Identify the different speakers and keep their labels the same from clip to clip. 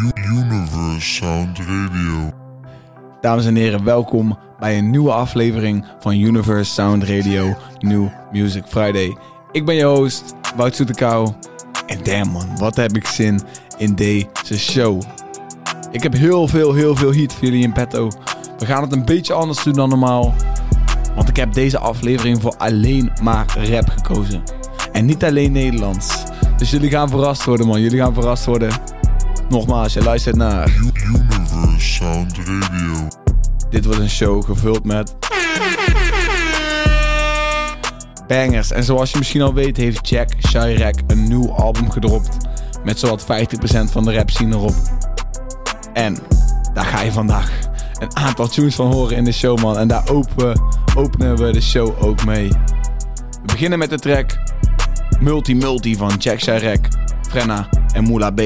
Speaker 1: Universe Sound Radio.
Speaker 2: Dames en heren, welkom bij een nieuwe aflevering van Universe Sound Radio New Music Friday. Ik ben je host, Wout Soetekau. En damn man, wat heb ik zin in deze show. Ik heb heel veel, heel veel heat voor jullie in petto. We gaan het een beetje anders doen dan normaal. Want ik heb deze aflevering voor alleen maar rap gekozen. En niet alleen Nederlands. Dus jullie gaan verrast worden man, jullie gaan verrast worden. Nogmaals, je luistert naar...
Speaker 1: Universe Sound Radio.
Speaker 2: Dit wordt een show gevuld met bangers. En zoals je misschien al weet, heeft Jack Chirac een nieuw album gedropt. Met zowat 50% van de rap scene erop. En daar ga je vandaag een aantal tunes van horen in de show, man. En daar open, openen we de show ook mee. We beginnen met de track Multi Multi van Jack Chirac, Frenna en Moula B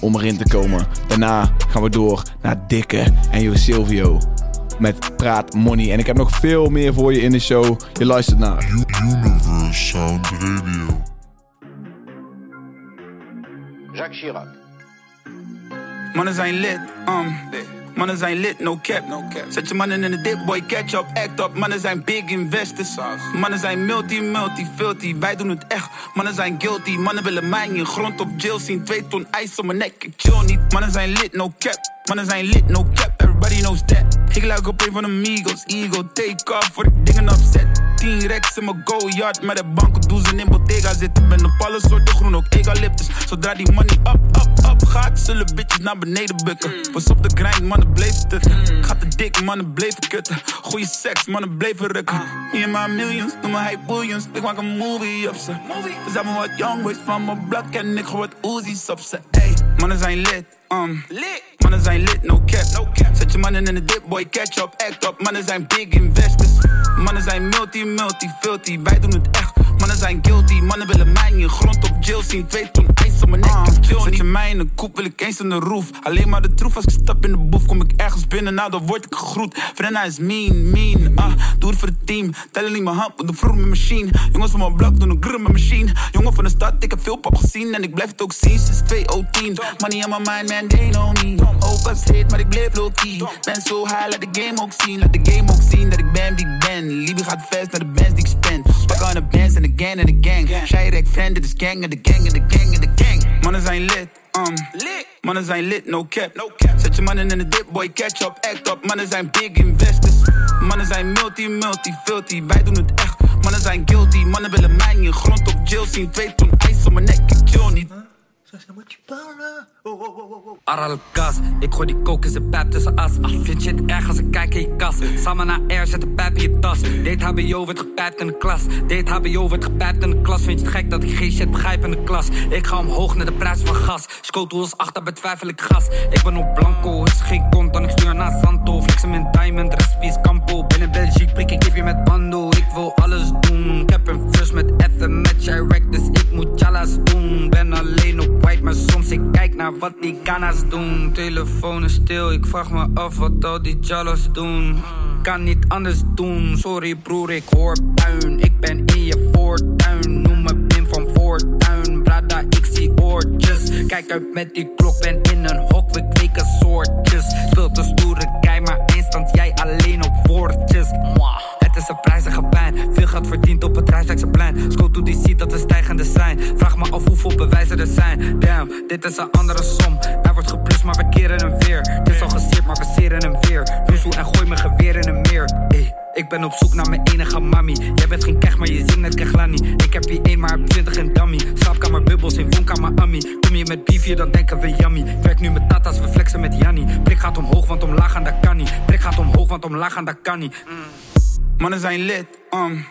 Speaker 2: om erin te komen. Daarna gaan we door naar Dikke en Jo Silvio met Praat Money. En ik heb nog veel meer voor je in de show. Je luistert naar
Speaker 1: Universe Sound Radio.
Speaker 3: Jacques Chirac.
Speaker 4: Mannen zijn lid, um. Mannen zijn lid, no cap. Zet je mannen in de dip, boy, catch up, act up. Mannen zijn big investors. Mannen zijn multi, multi, filthy. Wij doen het echt. Mannen zijn guilty. Mannen willen mij in grond op jail zien. Twee ton ijs om mijn nek, ik chill niet. Mannen zijn lid, no cap. Mannen zijn lid, no cap. Everybody knows that. Ik lijk op een van de Migos. Ego, take off voor de dingen offset. 10 racks in mijn go-yard. Met de banken doen ze in Bottega zitten. Ben op alle soorten groen, ook eucalyptus. Zodra die money up, up, up gaat, zullen bitches naar beneden bukken. Pas op de grind, mannen bleven tutten. Ik ga te dik, mannen bleven kutten. Goeie seks, mannen bleven rukken. Me en my millions, noem me hype billions. Ik maak een movie op ze. We zijn maar wat young boys van mijn blok en ik gooi wat Uzi's op ze. Ey, mannen zijn lid, um. Mannen zijn lid, no cap. Zet je mannen in de dip, boy, catch up, act up. Mannen zijn big investors. Mannen zijn multi, multi, filthy. Wij doen het echt. Zijn guilty. Mannen willen mij in grond op jail zien. Twee ton ijs op mijn nek. ik chill Zet je mij in een koep, wil ik eens in de roof. Alleen maar de troef als ik stap in de boef. Kom ik ergens binnen, nou dan word ik gegroet. Frenna is mean, mean. Ah, doe het voor het team. Tellen niet mijn hand, want de vroeg met machine. Jongens van mijn blok doen een grur met machine. Jongen van de stad, ik heb veel pap gezien. En ik blijf het ook zien sinds 2010. Money on my mind, man, they know me. Opa zit, maar ik bleef low key. Ben zo high, laat de game ook zien. Laat de game ook zien dat ik ben wie ik ben. Liebe gaat fast naar de bands die ik spend. Pak aan de bands en de gang en de gang. Shirek friend, dit is gang en de gang en de gang en de gang. Mannen zijn lid, um. Mannen zijn lid, no cap. Zet je mannen in de dip, boy, catch up, act up. Mannen zijn big investors. Mannen zijn multi, multi, filthy. Wij doen het echt. Mannen zijn guilty. Mannen willen mij in grond op jail zien. Twee ton ijs op mijn nek, ik chill niet.
Speaker 5: Aral gas, ik gooi die coke in zijn pijp tussen as. Ah, vind je het erg als ik kijk in je kas? Samen naar air, zet de pijp in je tas. Deed HBO, werd gepijpt in de klas. Deed HBO, werd gepijpt in de klas. Vind je het gek dat ik geen shit begrijp in de klas? Ik ga omhoog naar de prijs van gas. Scootels achter, betwijfel ik gas. Ik ben op blanco, is geen kont, dan ik stuur naar Santo. Flex hem in diamond, recipe is Campo. Binnen Belgique, prik ik je met bando. Ik wil alles doen. Ik heb een met Effen, met Chirac, dus ik moet jalas doen. Ben alleen op white, maar soms ik kijk naar wat die Ghana's doen. Telefoon is stil, ik vraag me af wat al die jalas doen. Kan niet anders doen, sorry broer, ik hoor puin. Ik ben in je voortuin, noem me Pim van Voortuin. Brada, ik zie oortjes. Kijk uit met die klok, ben in een hok, we kweken soortjes. Veel te stoere kei, maar instant jij alleen op woordjes. Is een prijzige pijn. Veel geld verdiend op het Rijksdijkse Scoot to die ziet dat er stijgende zijn. Vraag me af hoeveel bewijzen er zijn. Damn, dit is een andere som. Er wordt geplust, maar we keren hem weer. Het is al gesierd, maar we seren hem weer. Ruzel en gooi mijn geweer in een meer. Ey, ik ben op zoek naar mijn enige mami. Jij bent geen kech, maar je zingt net Keglani. Ik heb hier één, maar heb twintig in dummy. Slaapkamer bubbels in woonkamer Ami. Kom je met beef hier, dan denken we yummy. Ik werk nu met tata's, we flexen met Janni. Prik gaat omhoog, want omlaag gaan, dat kan niet. Prik gaat omhoog, want omlaag gaan, dat kan niet. Mannen zijn lid, um.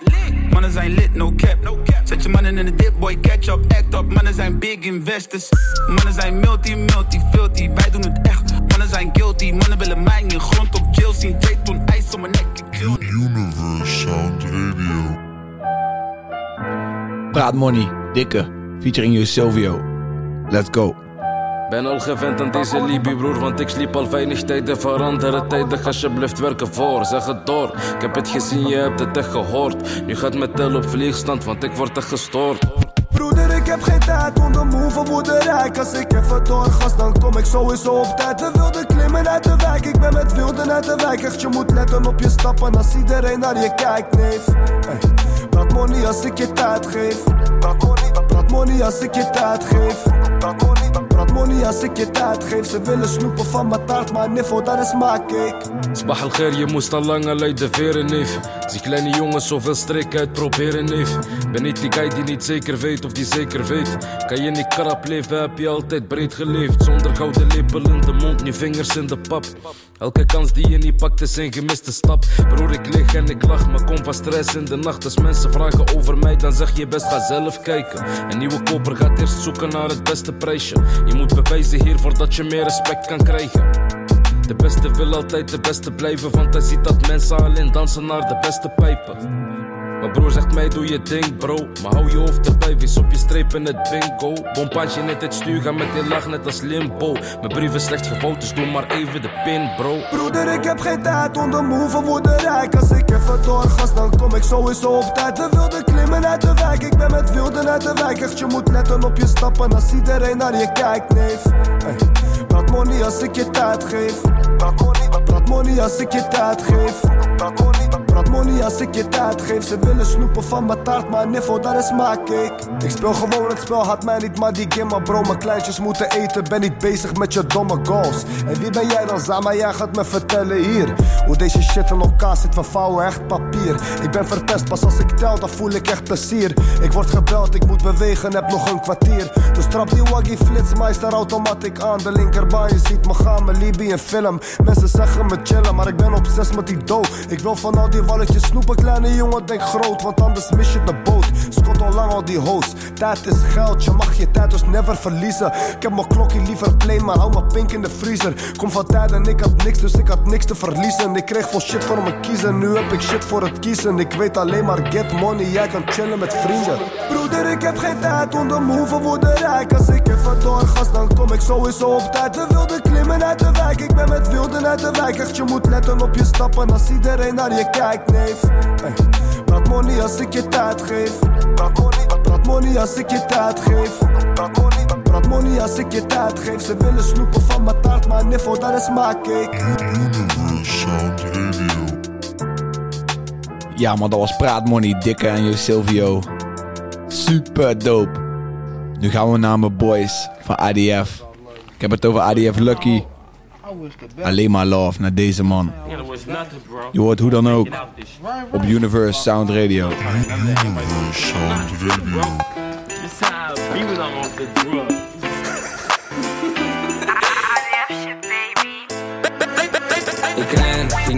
Speaker 5: Mannen zijn lid, no cap. Zet je mannen in de dip, boy, catch up, act up. Mannen zijn big investors. Mannen zijn multi, multi, filthy. Wij doen het echt. Mannen zijn guilty. Mannen willen mij in je grond op jail zien. Twee ton ijs om mijn nek.
Speaker 1: Universe Sound Radio.
Speaker 2: Praat Money, Dikke, featuring you Silvio. Let's go.
Speaker 6: Ben al gewend aan deze Libi broer, want ik sliep al weinig tijden veranderen tijdig alsjeblieft werken voor, zeg het door. Ik heb het gezien, je hebt het echt gehoord. Nu gaat mijn tel op vliegstand, want ik word echt gestoord.
Speaker 7: Broeder, ik heb geen tijd om de move woederijk Als ik even doorgas, dan kom ik sowieso op tijd. We wilden klimmen uit de wijk, ik ben met wilden uit de wijk. Echt, je moet letten op je stappen als iedereen naar je kijkt, neef. Praat money als ik je tijd geef. Praat money, praat money als ik je tijd geef praat money als ik je tijd geef Ze willen snoepen van mijn taart, maar niffo, dat is maakcake
Speaker 6: Sbah al je moest al lang al uit de veren, neef. Zie kleine jongens zoveel strik uitproberen, neef. Ben niet die guy die niet zeker weet of die zeker weet. Kan je niet krap leven, heb je altijd breed geleefd. Zonder gouden lepel in de mond, nu vingers in de pap. Elke kans die je niet pakt is een gemiste stap. Broer, ik lig en ik lach, maar kom van stress in de nacht. Als mensen vragen over mij, dan zeg je best, ga zelf kijken. Een nieuwe koper gaat eerst zoeken naar het beste prijsje. Je moet bewijzen hier voordat je meer respect kan krijgen. De beste wil altijd de beste blijven, want hij ziet dat mensen alleen dansen naar de beste pijpen. Mijn broer zegt mij doe je ding bro. Maar hou je hoofd erbij, wees op je streep in het bingo. Bompaatje net het stuur, ga met die lach net als limbo Mijn brief is slecht gevouwd, dus doe maar even de pin bro.
Speaker 7: Broeder, ik heb geen tijd om de move worden rijk Als ik even doorgas, dan kom ik sowieso op tijd. We wilden klimmen uit de wijk, ik ben met wilden uit de wijk. Echt, je moet letten op je stappen als iedereen naar je kijkt, neef. Hey. Praat money als ik je tijd geef. Praat money, praat money als ik je tijd geef Praat praat money als ik je tijd geef. Ze willen snoepen van mijn taart, maar niffo, dat is maakcake Ik. Speel gewoon het spel, had mij niet, maar die game, bro Mijn kleintjes moeten eten, ben niet bezig met je domme goals. En wie ben jij dan, Zama? Jij gaat me vertellen hier Hoe deze shit in elkaar zit, we vouwen echt papier Ik ben verpest, pas als ik tel, dan voel ik echt plezier. Ik word gebeld, ik moet bewegen, heb nog een kwartier. Dus trap die waggy flitsmeister automatiek aan. De linkerbaan, je ziet me gaan, mijn een film. Mensen zeggen me chillen, maar ik ben obsessief met die dough Ik wil van al die walletjes snoepen, kleine jongen, denk groot. Want anders mis je de boot. Schot al lang al die host Tijd is geld, je mag je tijd dus never verliezen. Ik heb mijn klokje liever plain, maar hou mijn pink in de vriezer. Kom van tijd en ik had niks, dus ik had niks te verliezen. Ik kreeg veel shit voor me kiezen, nu heb ik shit voor het Ik weet alleen maar get money, jij kan chillen met vrienden. Broeder, ik heb geen tijd om de move worden rijk. Als ik even doorgas, dan kom ik sowieso op tijd. We wilden klimmen uit de wijk, ik ben met wilden uit de wijk. Echt, je moet letten op je stappen als iedereen naar je kijkt, neef. Hey. Praat money als ik je tijd geef. Praat money, praat money als ik je tijd geef. Praat money, praat money als ik je tijd geef. Ze willen snoepen van mijn taart, maar niffo, dat is
Speaker 1: Sound Radio.
Speaker 2: Ja, maar dat was Praatmoney, Dikke en Jo Silvio. Super dope. Nu gaan we naar mijn boys van ADF. Ik heb het over ADF Lucky. Alleen maar love naar deze man. Je hoort hoe dan ook op Universe Sound Radio.
Speaker 1: Universe Sound Radio.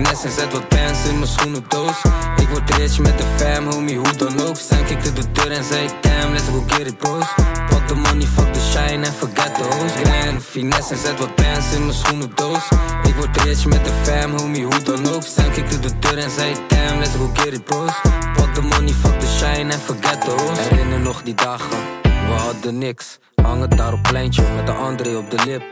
Speaker 8: Finesse en zet wat pants in mijn schoenendoos. Ik word rich met de fam, homie, hoe dan ook. Stank ik de deur en zei damn, let's go get it bros. Pak de money, fuck the shine en forget the hoes. Ren, finesse en zet wat pants in mijn schoenendoos. Ik word rich met de fam, homie, hoe dan ook. Stank ik de deur en zei damn, let's go get it bros. Pak de money, fuck the shine en forget the hoes. Herinner nog die dagen, we hadden niks. Hang het daar op pleintje met de André op de lip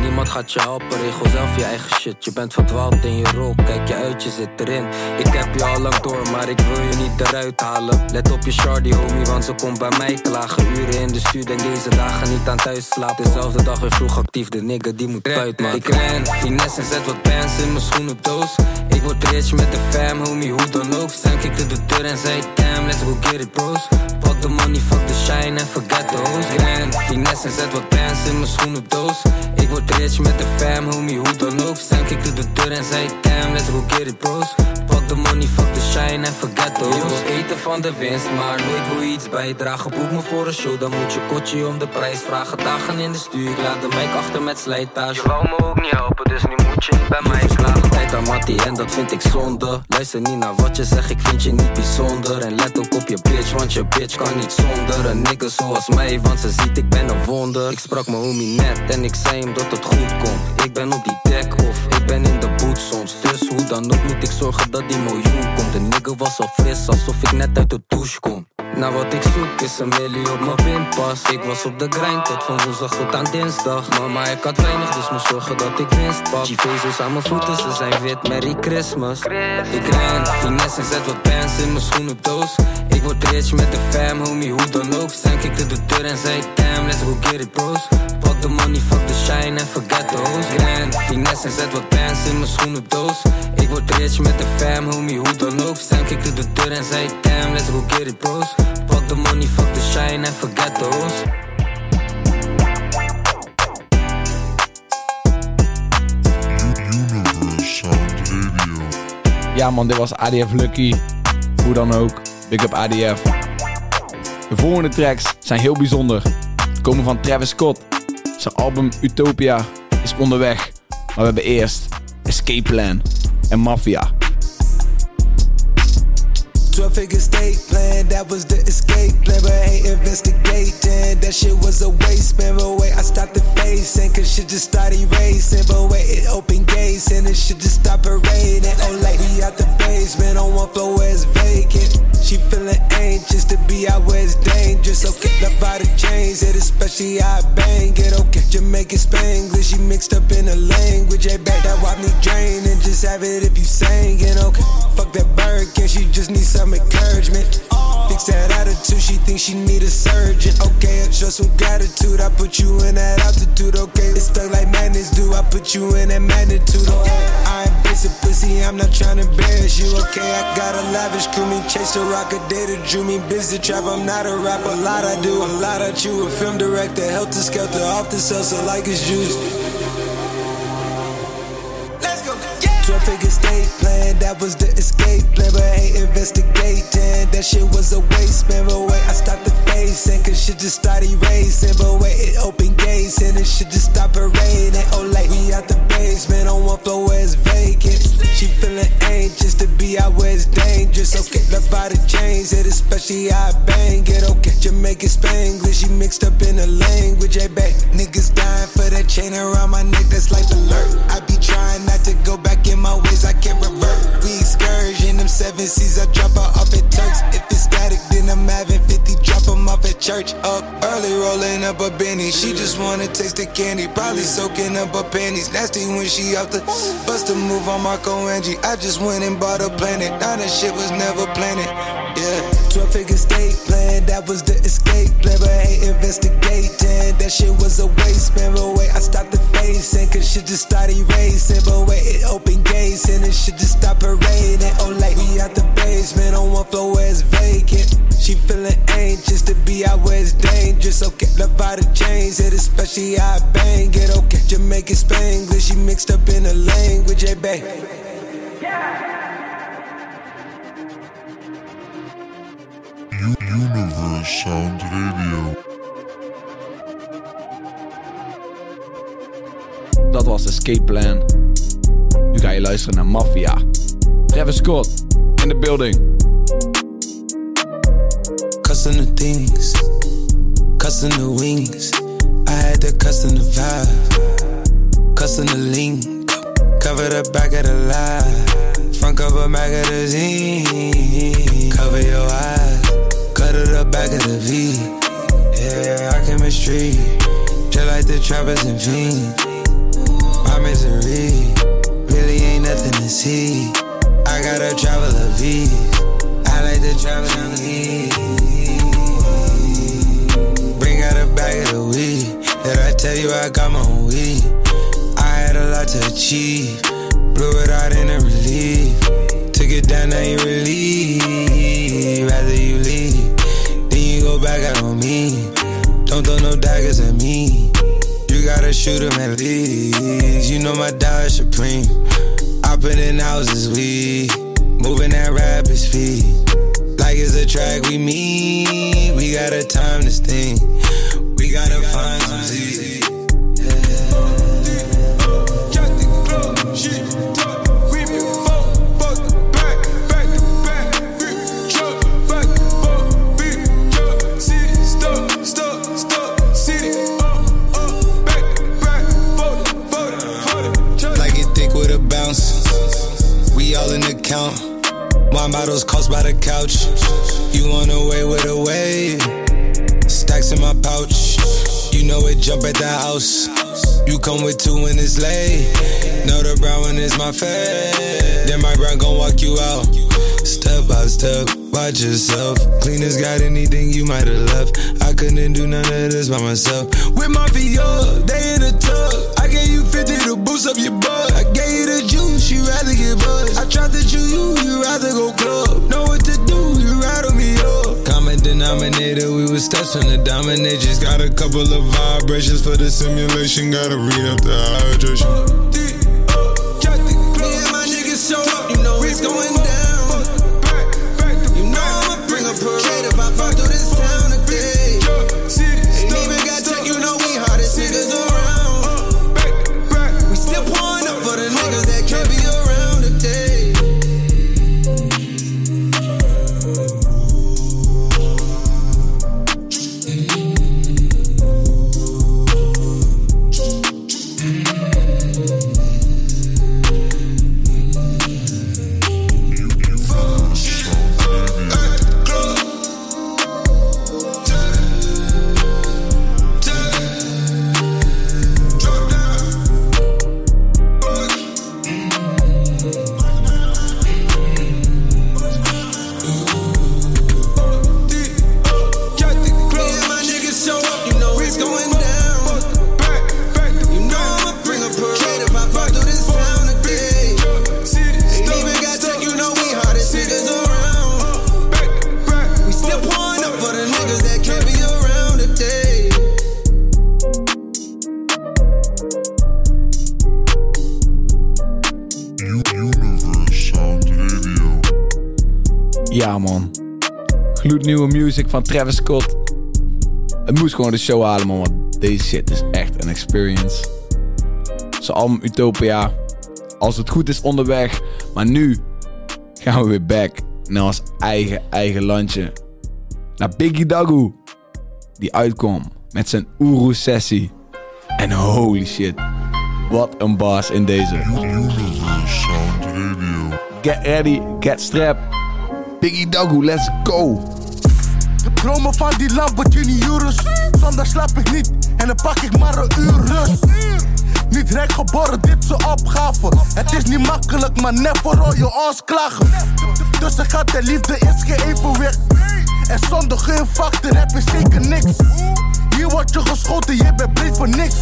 Speaker 8: Niemand gaat je helpen, regel zelf je eigen shit. Je bent verdwaald in je rol, kijk je uit, je zit erin. Ik heb je al lang door, maar ik wil je niet eruit halen. Let op je shorty, homie, want ze komt bij mij klagen. Uren in de stuur, denk deze dagen niet aan thuis slapen. Dezelfde dag weer vroeg actief, de nigga die moet buiten, man. Ik ren, finesse en zet wat pants in mijn schoenendoos. Ik word rich met de fam, homie, hoe dan ook. Stank ik de deur en zei, damn, let's go get it, bros. Pak de money, fuck the shine en forget the hoes. Ren, finesse en zet wat pants in mijn schoenendoos. Ik word rich met de fam, homie, hoe dan ook ik de deur en zei damn, let's go get it bros Pak de money, fuck the shine en forget the wil eten van de winst, maar nooit wil je iets bijdragen Boek me voor een show, dan moet je kotje om de prijs vragen Dagen in de stuur, ik laat de mic achter met slijtage Je wou me ook niet helpen, dus nu moet bij mij klagen Tijd aan Mattie en dat vind ik zonde. Luister niet naar wat je zegt, ik vind je niet bijzonder. En let ook op je bitch, want je bitch kan niet zonder Een nigger zoals mij, want ze ziet ik ben een wonder. Ik sprak mijn homie net en ik zei hem dat het goed komt. Ik ben op die deck of ik ben in de boot soms. Dus hoe dan ook moet ik zorgen dat die miljoen komt. De nigger was al fris, alsof ik net uit de douche kom nou wat ik zoek is een millie op mijn pinpas. Ik was op de grind tot van woensdag tot aan dinsdag. Mama ik had weinig dus moest zorgen dat ik winst pak. G-vezels aan mijn voeten ze zijn wit Merry Christmas. Ik ren, finesse en zet wat pants in mijn schoenendoos Ik word rich met de fam, homie, hoe dan ook. Zijn kikte de deur en zei, damn, let's go get it, bros. Pak de money, fuck the shine en forget the hoes. Grand, finesse en zet wat pants in mijn schoenen doos. Ik word rich met de fam, homie, hoe dan ook. Sam kikte de deur en zei, damn, let's go get it, bros. Pak de money, fuck the shine en forget the hoes.
Speaker 2: Ja man, dit was ADF Lucky. Hoe dan ook, big up ADF. De volgende tracks zijn heel bijzonder. Ze komen van Travis Scott. Zijn album Utopia is onderweg. Maar we hebben eerst Escape Plan en Mafia.
Speaker 9: 12 figure state plan, that was the escape plan. But hate investigating, that shit was a waste, man. But wait, I stopped the facing, cause shit just started racing. But wait, it opened gates, and it shit just stopped raining. Oh, we out the basement, on one floor where it's vacant. She feeling anxious to be out where it's dangerous. Okay, love out the chains, it especially I bang it. Oh, okay, Jamaican Spanglish, she mixed up in the language. Hey, back that wipe me drain and just have it if you singing. Okay, fuck that bird, can she just need some encouragement? Fix that attitude, she thinks she need a surgeon. Okay, I show some gratitude. I put you in that altitude. Okay, it's stuck like madness do. I put you in that magnitude. Oh, I ain't basic pussy, I'm not trying to embarrass you. Okay, I got a lavish crew, me chase the rock, a data drew me busy trap. I'm not a rapper, a lot I do, a lot I chew. A film director, helter skelter, off the salsa like it's juice. 12 figure state plan, that was the escape plan. But hate investigating, that shit was a waste, man. But wait, I stopped the facing, cause shit just started racing. But wait, it opened gates, and it shit just stopped raining. Oh, like we out the basement, on one floor where it's vacant. She feeling anxious to be out where it's dangerous. Okay, love out the chains, it especially I bang it. Oh, okay, Jamaican Spanglish, she mixed up in the language. Hey, back, niggas dying for that chain around my neck, that's life alert. I be trying not to go back in my ways, I can't revert. We excursion, them seven seas, I drop her off at Turks. If it's static, then I'm having 50, drop them off at church. Up early, rolling up a Benny. She just wanna taste the candy, probably soaking up her panties. Nasty when she out the bust a move on Marco Angie. I just went and bought a planet. Now that shit was never planned. Yeah, 12 figure state plan, that was the escape plan. But hate investigating, that shit was a waste, man. But wait, I stopped the facing, cause shit just started racing. But wait, it opened gates, and it shit just stopped raining. Oh, like we out the basement, on one floor where it's vacant. She feeling anxious to be out where it's dangerous. Okay, love out the chains, it especially I bang it. Okay, Jamaican Spanglish, she mixed up in the language. Hey, babe.
Speaker 1: U- Universe Sound Radio.
Speaker 2: Dat was Escape Plan. Nu ga je luisteren naar Mafia. Travis Scott in the building.
Speaker 9: Cussing the things, custom the wings. I had to custom the vibe, custom the link. Cover the back of the lie, front cover magazine. Cover your eyes, cut it the back of the V. Yeah, our chemistry, just like the trappers and fiends. My misery really ain't nothing to see. I gotta travel a V. I like to travel on the lot. Blew it out in a relief. Took it down, now you relieve. Rather you leave. Then you go back out on me. Don't throw no daggers at me. You gotta shoot 'em at least. You know my dog supreme. Put in houses, we moving at rapid speed. Like it's a track we meet. We got a time this thing. Wine bottles cost by the couch. You on the way with a wave. Stacks in my pouch. You know it jump at the house. You come with two when it's late. Know the brown one is my fave. Then my brown gon' walk you out. Step by step. Watch yourself. Cleaners got anything you might have left. I couldn't do none of this by myself. With my VR, they in the tub. I gave you 50 to boost up your butt. I gave you the you rather get buzzed. I tried to chew you, you rather go club. Know what to do, you rattle me up. Common denominator, we was steps from the dominate. Just got a couple of vibrations for the simulation. Gotta read up the hydration.
Speaker 2: Van Travis Scott. Het moest gewoon de show halen, man. Want deze shit is echt een experience. Zijn album Utopia. Als het goed is onderweg. Maar nu gaan we weer back naar ons eigen, eigen landje. Naar Biggie Dagu. Die uitkwam met zijn Uru-sessie. En holy shit. Wat een baas in deze. Get ready, get strapped. Biggie Dagu, let's go.
Speaker 10: Dromen van die Lamborghini Urus. Zondag slaap ik niet en dan pak ik maar een uur rust. Niet rijk geboren, dit een opgave. Het is niet makkelijk, maar never hoor je ons klagen. Tussen gat en liefde is geen evenwicht. En zonder geen factor heb je zeker niks. Hier wordt je geschoten, je bent breed voor niks.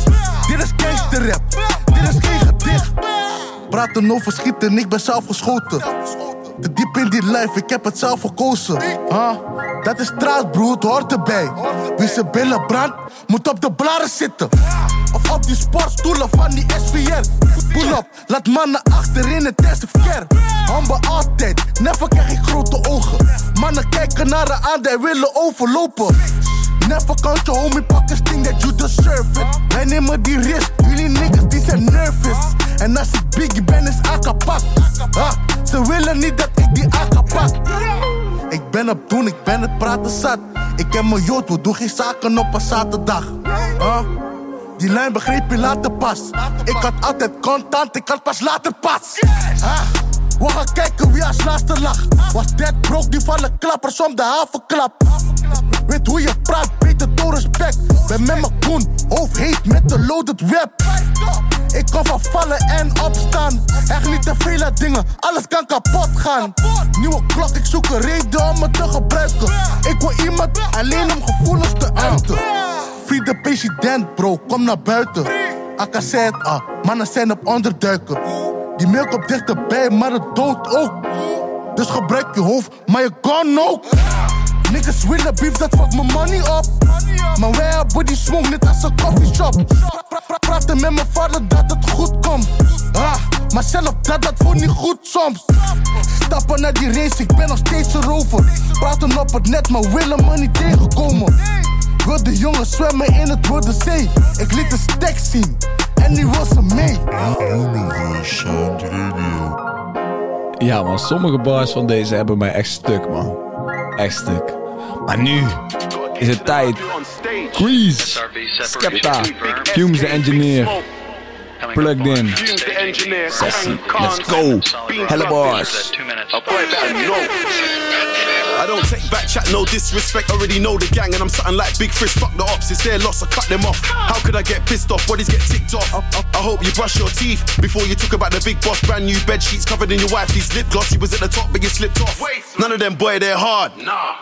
Speaker 10: Dit is gangsterrap, dit is geen gedicht. Praten over schieten, ik ben zelf geschoten. Te diep in die life, ik heb het zelf gekozen. Huh? Dat is straat, broer, het hoort erbij. Wie zijn billen brandt, moet op de blaren zitten. Of op die sportstoelen van die SVR. Pull up, laat mannen achterin het eerste verkeer. Humble altijd, never krijg ik grote ogen. Mannen kijken naar de aan, die willen overlopen. Never count je homie pakkers, think that you deserve it. Wij nemen die risk, jullie niggas die zijn nervous. En als ik biggie ben, is AK pak. Ah, ze willen niet dat ik die AK pak. Ik ben op doen, ik ben het praten zat. Ik ken mijn jood, we doen geen zaken op een zaterdag. Ah, die lijn begreep je later pas. Ik had altijd contant, ik had pas later pas. Ah, we gaan kijken wie als laatste lag. Was dead broke, die vallen klappers om de havenklap. Weet hoe je praat, beter door respect. Ben met mijn koen, hoofd heet met de loaded web. Ik kan van vallen en opstaan. Echt niet te veel dingen, alles kan kapot gaan. Nieuwe klok, ik zoek een reden om het te gebruiken. Ik wil iemand alleen om gevoelens te uiten. Free de president, bro, kom naar buiten. AK zei het al, mannen zijn op onderduiken. Die milk op dichterbij, maar het dood ook. Dus gebruik je hoofd, maar je kan ook. Niggas willen beef, dat fuck mijn money op. Maar wij hebben die swing net als een coffeeshop. Pra- pra- Praten met mijn vader dat het goed komt. Ah, maar zelf dat dat voor niet goed soms. Stappen naar die race, ik ben nog steeds een rover. Praten op het net, maar willen me niet tegenkomen. Wil de jongen zwemmen in het Rode Zee. Ik liet een stek zien en die was er mee.
Speaker 2: Ja, man, sommige bars van deze hebben mij echt stuk, man. Echt stuk. Maar nu is het tijd. Grease, Skepta, Fumes the Engineer, Plugged In, Sessie, let's go. Helle bars.
Speaker 11: I'll play that note. I don't take back chat, no disrespect. Already know the gang, and I'm something like Big Fish. Fuck the ops, it's their loss. I cut them off. How could I get pissed off? Bodies get ticked off. I hope you brush your teeth before you talk about the big boss. Brand new bed sheets covered in your wifey's lip gloss. You was at the top, but you slipped off. None of them boy, they're hard.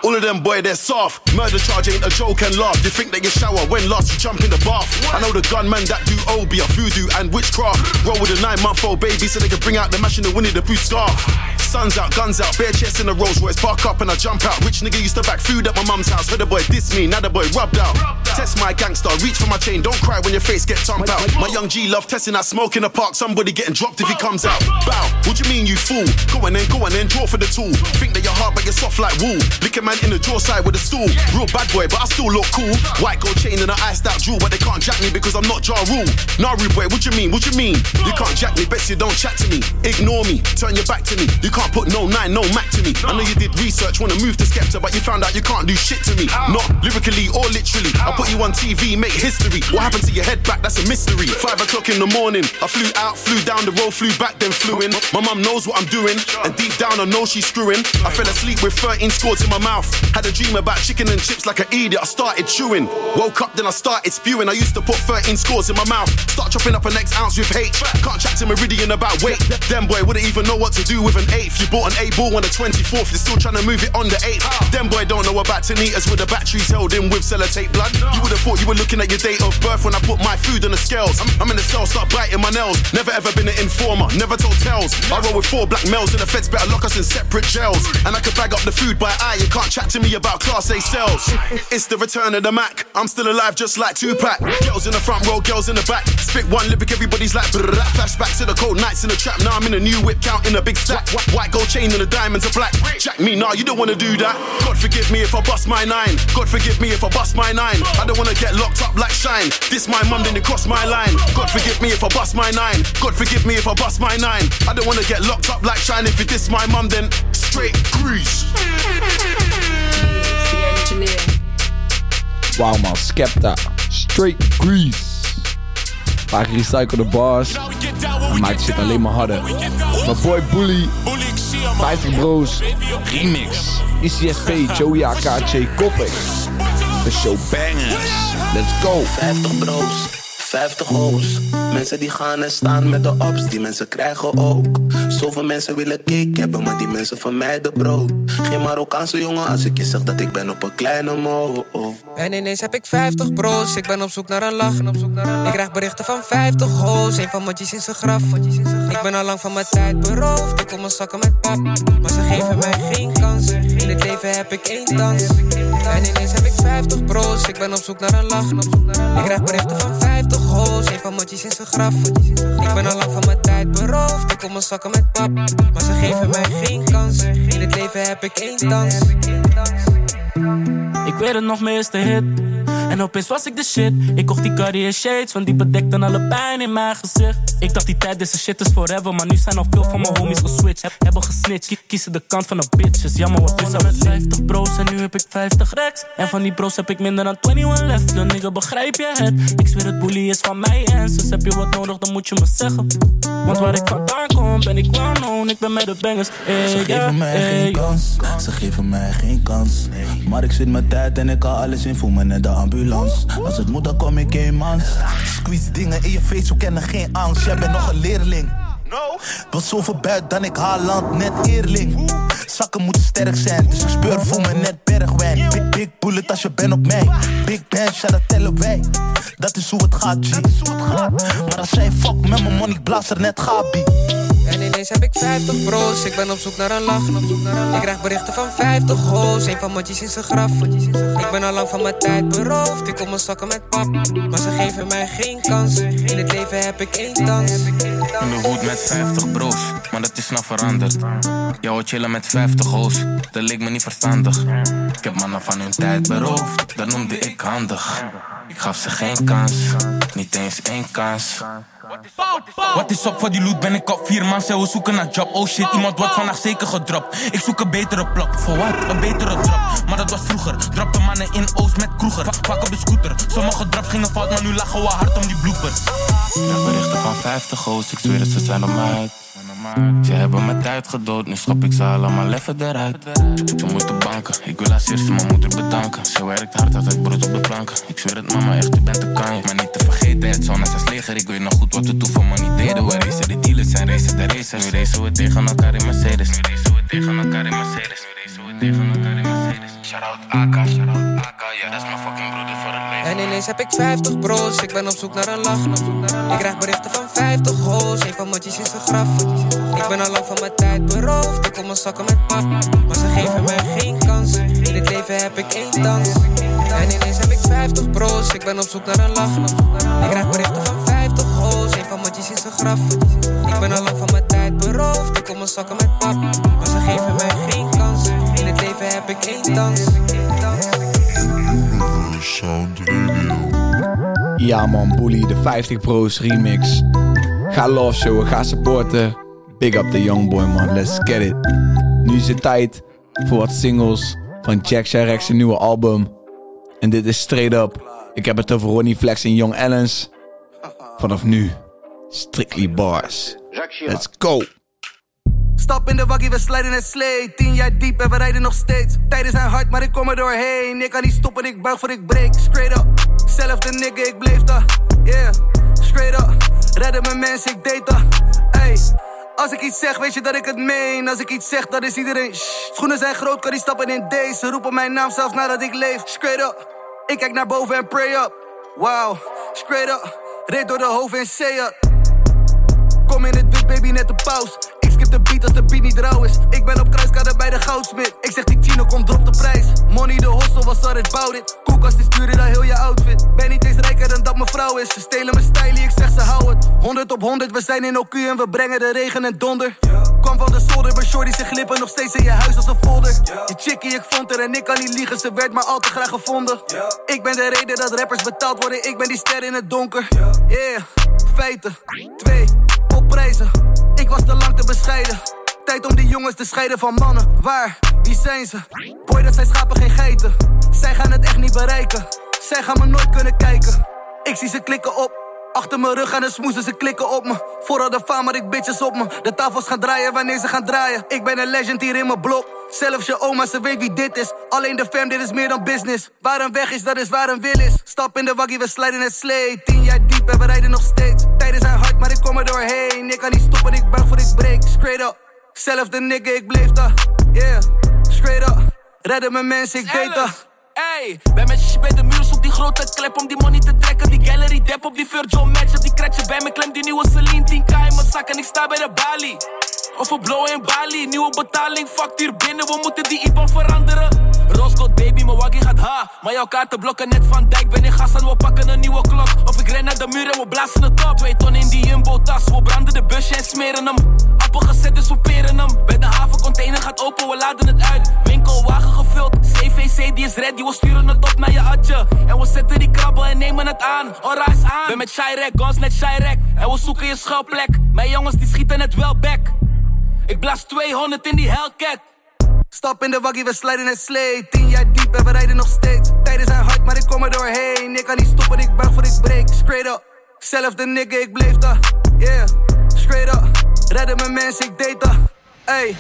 Speaker 11: All of them boy, they're soft. Murder charge ain't a joke and laugh. You think that you shower when last you jump in the bath. I know the gunman that do obi, a voodoo and witchcraft. Roll with a nine month old baby so they can bring out the mash in the Winnie the Pooh scarf. Sun's out, guns out, bare chest in a Rolls Royce. Park up and I jump out. Rich nigga used to back food at my mum's house. Heard the boy diss me, now the boy rubbed out. Test my gangster, reach for my chain. Don't cry when your face get thumped out. My young G love testing that smoke in the park. Somebody getting dropped if he comes out. Bow, what you mean you fool? Go on then, go on then, draw for the tool. Think that you're hard but you're soft like wool. Lick a man in the jaw side with a stool. Real bad boy, but I still look cool. White gold chain and a iced out jewel, but they can't jack me because I'm not Ja Rule. Naru boy, what you mean? What you mean? You can't jack me, bet you don't chat to me. Ignore me, turn your back to me. You can't put no nine, no Mac to me. I know you did research, wanna move to Skepta, but you found out you can't do shit to me. Not lyrically or literally. I put you on TV, make history. What happened to your head back? That's a mystery. Five o'clock in the morning, I flew out, flew down the road, flew back, then flew in. My mum knows what I'm doing, and deep down I know she's screwing. I fell asleep with 13 scores in my mouth. Had a dream about chicken and chips like an idiot. I started chewing. Woke up, then I started spewing. I used to put 13 scores in my mouth. Start chopping up an X ounce with hate. Can't chat to Meridian about weight. Them boy wouldn't even know what to do with an eighth. You bought an A ball on the 24th, you're still trying to move it on 8th. Them boy don't know about Tanitas with the batteries held in with sellotape blood. You would have thought you were looking at your date of birth when I put my food on the scales. I'm, in the cell, start biting my nails. Never ever been an informer, never told tales. I roll with four black males and the feds better lock us in separate jails. And I could bag up the food by eye, you can't chat to me about class A cells. It's the return of the Mac. I'm still alive just like Tupac. Girls in the front row, girls in the back. Spit one lyric, everybody's like. Flashback to the cold nights in the trap. Now I'm in a new whip, counting a big stack. White gold chain and the diamonds are black. Jack me, nah, you don't wanna do that. God forgive me if I bust my nine. God forgive me if I bust my nine. I don't wanna get locked up like shine. This my mum, then it cross my line. God forgive me if I bust my nine. God forgive me if I bust my nine. I don't wanna get locked up like shine. If it diss my mum, then straight grease.
Speaker 2: Wow man, Skepta. Straight Grease. Paar gerecyclede bars. En maakt shit alleen maar harder. Mijn boy Bully. 50 Bros. Remix. ICSP, Joey AKC, Koppig. De show bangers. Let's go.
Speaker 12: 50 bro's, 50 hoes. Mensen die gaan en staan met de ops, die mensen krijgen ook. Zoveel mensen willen cake hebben, maar die mensen vermijden brood. Geen Marokkaanse jongen als ik je zeg dat ik ben op een kleine mo.
Speaker 13: En ineens heb ik 50 bro's, ik ben op zoek naar een lach. Ik krijg berichten van 50 hoes, een van motjes in zijn graf. Ik ben al lang van mijn tijd beroofd, ik kom mijn zakken met pap. Maar ze geven mij geen kans, het leven heb ik één dans. En ineens heb ik 50 bro's, ik ben op zoek naar een lach. Ik krijg berichten van 50 hoes, een van motjes in zijn graf. Ik ben al lang van mijn tijd beroofd, ik kom mijn zakken met pap. Maar ze geven mij geen kans, in het leven heb ik één dans.
Speaker 14: Ik weet het nog meer hit. En opeens was ik de shit. Ik kocht die Cartier shades, want die bedekten alle pijn in mijn gezicht. Ik dacht die tijd, deze shit is forever. Maar nu zijn al veel van mijn homies geswitcht. Heb, hebben gesnitcht, Kie- kiezen de kant van de bitches. Jammer wat is met 50 bro's en nu heb ik 50 racks. En van die bro's heb ik minder dan 21 left. Dan nigga, begrijp je het? Ik zweer het bully is van mij en dus heb je wat nodig, dan moet je me zeggen. Want waar ik vandaan kom, ben ik known. Ik ben met de bangers. Ey,
Speaker 15: Ze geven mij
Speaker 14: ey.
Speaker 15: geen kans, ze geven mij geen kans. Maar ik zit mijn tijd en ik kan alles in, voel me net de ambulance. Als het moet, dan kom ik in, man. Squeeze dingen in je face, we kennen geen angst. Jij bent nog een leerling. Wil zoveel buit dan ik Haaland, net eerling. Zakken moeten sterk zijn, dus ik speur voel me net bergwijn. Big, big bullet als je bent op mij. Big band, ja dat tellen wij. Dat is hoe het gaat, G. Maar als zij fuck met mijn money, ik blaas er net Gabi.
Speaker 13: En ineens heb ik 50 bro's, ik ben op zoek naar een lach. Ik krijg berichten van 50 hoes, een van motjes in zijn graf. Ik ben al lang van mijn tijd beroofd, ik kom mijn zakken met pap. Maar ze geven mij geen kans, in het leven heb ik één dans.
Speaker 16: In de hoed met 50 bro's, maar dat is nou veranderd. Jou chillen met 50 hoes, dat leek me niet verstandig. Ik heb mannen van hun tijd beroofd, dat noemde ik handig. Ik gaf ze geen kans, niet eens één kans. Wat is op voor die loot? Ben ik op vier man? Zij we zoeken naar job. Oh shit, iemand wordt vandaag zeker gedropt. Ik zoek een betere plok. Voor wat? Een betere drop. Maar dat was vroeger. Dropte mannen in Oost met kroeger. Vaak op de scooter. Sommige drops gingen fout, maar nu lachen we hard om die bloopers. Ja, berichten van 50 goos. Ik zweer het, ze zijn op mij uit. Ze hebben me tijd gedood, nu schop ik ze allemaal even eruit. Ze moeten banken, ik wil als eerste mijn moeder bedanken. Ze werkt hard, altijd brood op de planken. Ik zweer het mama, echt, u bent de kanje. Maar niet te vergeten, het zon is leger. Ik weet nog goed wat we toen voor money deden. We racen de dealers en racen de racers. Nu racen we tegen elkaar in Mercedes. Nu racen we tegen elkaar in Mercedes. We tegen elkaar in Mercedes. Shout-out AK, shout-out AK, ja dat is mijn fucking broeder voor het leven.
Speaker 13: En ineens heb ik 50 bro's, ik ben op zoek naar een lach. Ik krijg berichten van 50 hoes, een van matjes in zijn graf. Ik ben al lang van mijn tijd beroofd, ik kom mijn zakken met pap. Maar ze geven mij geen kans, in het leven heb ik één dans. En ineens heb ik 50 bro's, ik ben op zoek naar een lach. Ik krijg berichten van 50 hoes, een van matjes in zijn graf. Ik ben al lang van mijn tijd beroofd, ik kom mijn zakken met pap. Maar ze geven mij geen ik.
Speaker 2: Ja man, Bully, de 50 Pro's remix. Ga love showen, ga supporten. Big up the young boy man, let's get it. Nu is het tijd voor wat singles van Jack nieuwe album. En dit is straight up. Ik heb het over Ronnie Flex en Young Ellens. Vanaf nu, strictly bars. Let's go.
Speaker 17: Stap in de waggie, we slijden het slee. Tien jaar diep en we rijden nog steeds. Tijden zijn hard, maar ik kom er doorheen. Ik kan niet stoppen, ik buig voor ik break. Straight up, zelfde nigga, ik bleef daar. Yeah, straight up. Redden mijn mensen, ik deed dat. Ey, als ik iets zeg, weet je dat ik het meen. Als ik iets zeg, dan is iedereen. Shh. Schoenen zijn groot, kan die stappen in deze. Ze roepen mijn naam zelfs nadat ik leef. Straight up, ik kijk naar boven en pray up. Wow, straight up. Reed door de hoofd en say up. Kom in het wit, baby, net de paus. Skip de beat als de beat niet rauw is. Ik ben op kruiskade bij de goudsmit. Ik zeg die Chino, kom drop de prijs. Money de hostel, was er het bouwt it. Koelkast die stuurde dan heel je outfit. Ben niet eens rijker dan dat mijn vrouw is. Ze stelen mijn stijl, ik zeg ze hou het. 100 op 100, we zijn in OQ en we brengen de regen en donder. Kwam van de zolder, maar shorty ze glippen nog steeds in je huis als een folder. Je chickie, ik vond er en ik kan niet liegen, ze werd maar al te graag gevonden. Ik ben de reden dat rappers betaald worden, ik ben die ster in het donker. Yeah, feiten. Twee, op prijzen. Ik was te lang te bescheiden. Tijd om die jongens te scheiden van mannen. Waar? Wie zijn ze? Boy, dat zijn schapen geen geiten. Zij gaan het echt niet bereiken. Zij gaan me nooit kunnen kijken. Ik zie ze klikken op. Achter mijn rug aan de smoezen, ze klikken op me. Vooral de faam, ik bitches op me. De tafels gaan draaien wanneer ze gaan draaien. Ik ben een legend hier in mijn blok. Zelfs je oma, ze weet wie dit is. Alleen de fam, dit is meer dan business. Waar een weg is, dat is waar een wil is. Stap in de waggie, we slijden het slee. Tien jaar diep en we rijden nog steeds. Tijden zijn hard, maar ik kom er doorheen. Ik kan niet stoppen, ik Straight up. Zelfde nigga, ik bleef daar. Yeah, straight up. Redden mijn mensen, ik deed dat.
Speaker 18: Ey, met shit bij de muur, zoek die grote klep om die money te trekken. Die gallery dep op die Virgil match, die kretje bij me klem die nieuwe Celine 10k in mijn zak en ik sta bij de balie. Of we blowen in Bali, nieuwe betaling, factuur binnen, we moeten die IBAN veranderen. Rosgold baby, mijn waggie gaat ha, maar jouw kaarten blokken net van dijk. Ben in gas en we pakken een nieuwe klok. Of ik ren naar de muur en we blazen het op. Twee ton in die jumbo tas, we branden de busje en smeren hem. Appel gezet, dus we peren hem. Bij de havencontainer gaat open, we laden het uit. Winkelwagen gevuld, CVC die is ready, we sturen het op naar je atje. En we zetten die krabbel en nemen het aan. Ora is aan. Ben met Shirek, guns net Shirek. En we zoeken je schuilplek. Mijn jongens die schieten het wel back. Ik blaas 200 in die Hellcat.
Speaker 17: Stap in de waggie, we slijden het slee. Tien jaar diep en we rijden nog steeds. Tijden zijn hard, maar ik kom er doorheen. Ik kan niet stoppen, ik buig voor ik break. Straight up, zelfde nigga, ik bleef daar. Yeah, straight up. Redden mijn mensen, ik deed dat. Ey,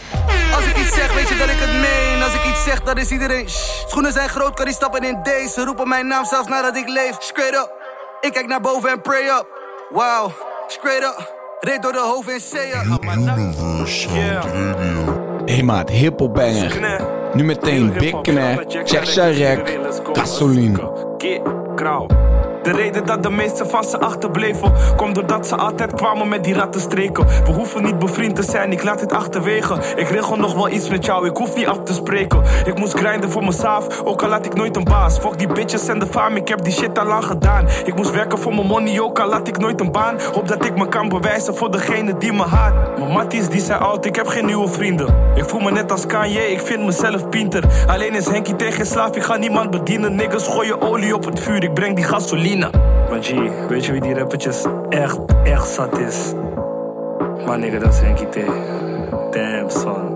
Speaker 17: als ik iets zeg, weet je dat ik het meen. Als ik iets zeg, dan is iedereen. Shh. Schoenen zijn groot, kan die stappen in deze. Ze roepen mijn naam zelfs nadat ik leef. Straight up, ik kijk naar boven en pray up. Wow, straight up. Reed door de hoofd en say up.
Speaker 1: Universe Sound Radio.
Speaker 2: Hey maat, hiphop banger. Nu meteen Big Kner, Jack Shyrak, Gasoline.
Speaker 19: De reden dat de meesten van ze achterbleven Komt doordat ze altijd kwamen met die rattenstreken We hoeven niet bevriend te zijn, ik laat dit achterwege. Ik regel nog wel iets met jou, ik hoef niet af te spreken. Ik moest grinden voor mezelf, ook al laat ik nooit een baas. Fuck die bitches en de fame, ik heb die shit al lang gedaan. Ik moest werken voor mijn money, ook al laat ik nooit een baan. Hoop dat ik me kan bewijzen voor degene die me haat. Mijn matties die zijn oud, ik heb geen nieuwe vrienden. Ik voel me net als Kanye, ik vind mezelf pinter Alleen is Henkie tegen slaaf, ik ga niemand bedienen. Niggas gooien olie op het vuur, ik breng die gasoline maar G, weet je wie die rappertjes echt, echt zat is? Maar nigga, dat is Henkie T. Damn son.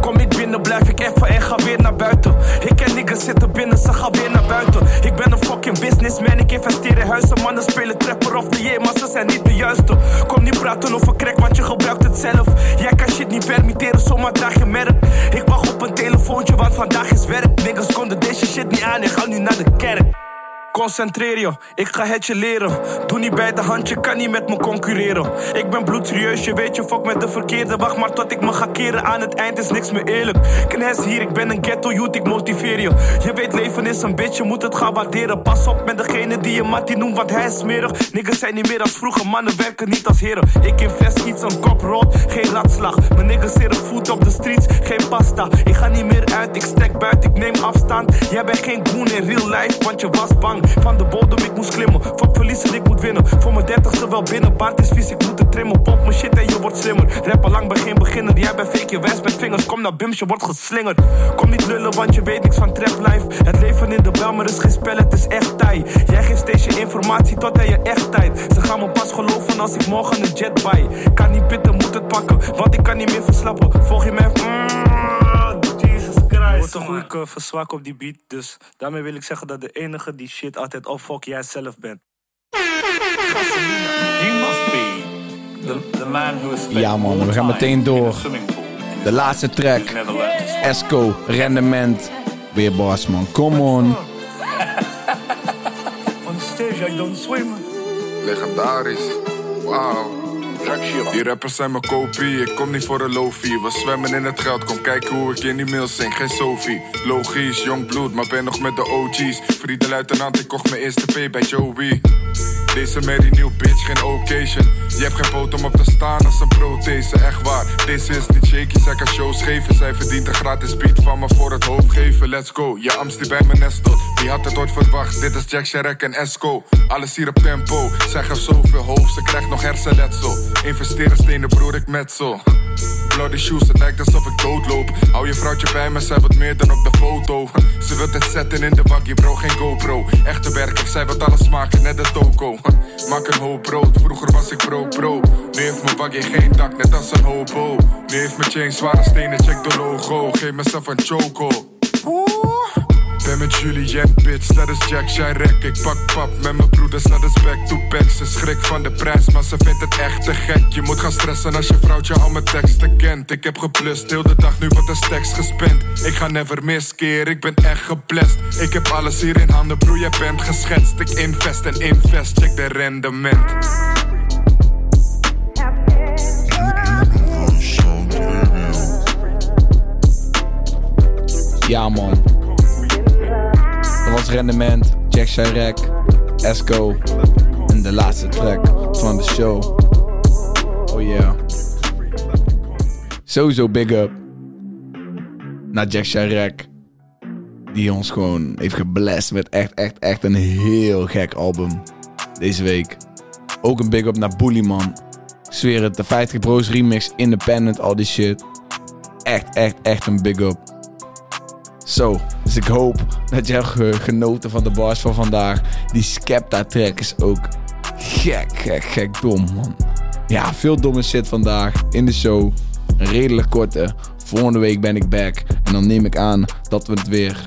Speaker 19: Kom ik binnen, blijf ik even en ga weer naar buiten. Ik ken niggas zitten binnen, ze gaan weer naar buiten. Ik ben een fucking businessman, ik investeer in huizen. Mannen spelen trapper of year, maar ze zijn niet de juiste. Kom niet praten over crack, want je gebruikt het zelf. Jij kan shit niet permitteren, zomaar draag je merk. Ik wacht op een telefoontje, want vandaag is werk. Niggas konden deze shit niet aan, ik ga nu naar de kerk. Concentreer je, ik ga het je leren. Doe niet bij de hand, je kan niet met me concurreren. Ik ben bloedserieus, je weet je fuck met de verkeerde. Wacht maar tot ik me ga keren, aan het eind is niks meer eerlijk. Knes hier, ik ben een ghetto youth, ik motiveer je. Je weet, leven is een bitch, je moet het gaan waarderen. Pas op met degene die je Mattie noemt, want hij is smerig. Niggas zijn niet meer als vroeger, mannen werken niet als heren. Ik invest iets, een kop rood, geen ratslag. Mijn niggas zeren voet op de streets, geen pasta. Ik ga niet meer uit, ik stek buiten, ik neem afstand. Jij bent geen goon in real life, want je was bang. Van de bodem, ik moest klimmen. Fuck verliezen, ik moet winnen. Voor mijn dertigste wel binnen, baard is vies, ik moet het trimmen. Pop mijn shit en je wordt slimmer. Rapper lang, ben geen beginner. Jij bent fake, je wijst met vingers. Kom naar Bims, je wordt geslingerd. Kom niet lullen, want je weet niks van trap life. Het leven in de Belmer is geen spel, het is echt taai. Jij geeft steeds je informatie tot aan je echt tijd. Ze gaan me pas geloven als ik morgen een jet buy. Kan niet pitten, moet het pakken, want ik kan niet meer verslappen. Volg je mij? Mm. Wordt een goede uh, verzwak op die beat, dus daarmee wil ik zeggen dat de enige die shit altijd opfok jij zelf bent.
Speaker 20: You must be the, the man who has
Speaker 2: Ja man, we gaan meteen door. De laatste track. Esco, rendement. Weer Bas man, come on.
Speaker 20: On stage I don't swim.
Speaker 21: Legendarisch. Wauw. Die rappers zijn mijn kopie, ik kom niet voor een lofie. We zwemmen in het geld, kom kijken hoe ik in die mail zing. Geen Sophie, logisch, jong bloed, maar ben nog met de OG's. Vrienden luitenant, ik kocht mijn eerste P bij Joey. Deze Mary New bitch, geen occasion. Je hebt geen poot om op te staan als een prothese, echt waar. Deze is niet shaky, zij kan shows geven. Zij verdient een gratis beat van me voor het hoofd geven. Let's go, je amst die bij me nestot. Wie had het ooit verwacht? Dit is Jack Sharek en Esco. Alles hier op tempo. Zij geeft zoveel hoofd, ze krijgt nog hersenletsel. Investeren stenen, broer, ik metsel. Bloody shoes, het lijkt alsof ik doodloop. Hou je vrouwtje bij me, zij wat meer dan op de foto. Ze wilt het zetten in de waggie, bro, geen GoPro. Echte werker, zij wat alles maken, net de toko. Maak een hoop brood, vroeger was ik pro-pro. Nu heeft mijn waggie geen dak, net als een hobo. Nu heeft mijn chain zware stenen, check de logo. Geef mezelf een choco. Ben met Julien, bitch, dat is Jack Chirac. Ik pak pap met mijn broeders, dat is back to back. Ze schrikt van de prijs, maar ze vindt het echt te gek. Je moet gaan stressen als je vrouwtje al mijn teksten kent. Ik heb geplust, heel de dag nu wat een stacks gespend. Ik ga never meer keer, ik ben echt geblest. Ik heb alles hier in handen, broer, jij bent geschetst. Ik invest en invest, check de rendement.
Speaker 2: Ja man. Rendement, Jack Chirac, Esco. En de laatste track van de show. Oh yeah. Sowieso big up. Naar Jack Chirac. Die ons gewoon heeft geblest met echt, echt, echt een heel gek album. Deze week. Ook een big up naar Bullyman. Ik zweer het, de 50 Bros remix, independent, al die shit. Echt, echt, echt een big up. Zo, dus ik hoop dat ge- genoten van de bars van vandaag. Die Skepta track is ook gek, gek, gek dom, man. Ja, veel domme shit vandaag in de show. Redelijk korte. Volgende week ben ik back. En dan neem ik aan dat we het weer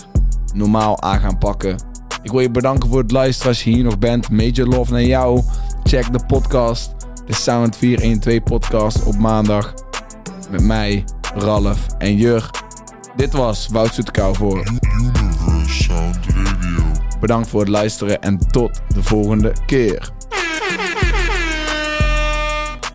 Speaker 2: normaal aan gaan pakken. Ik wil je bedanken voor het luisteren als je hier nog bent. Major love naar jou. Check de podcast. De Sound 412 podcast op maandag. Met mij, Ralf en Jur. Dit was Wout Soetekou voor
Speaker 1: Universe Sound Radio.
Speaker 2: Bedankt voor het luisteren en tot de volgende keer.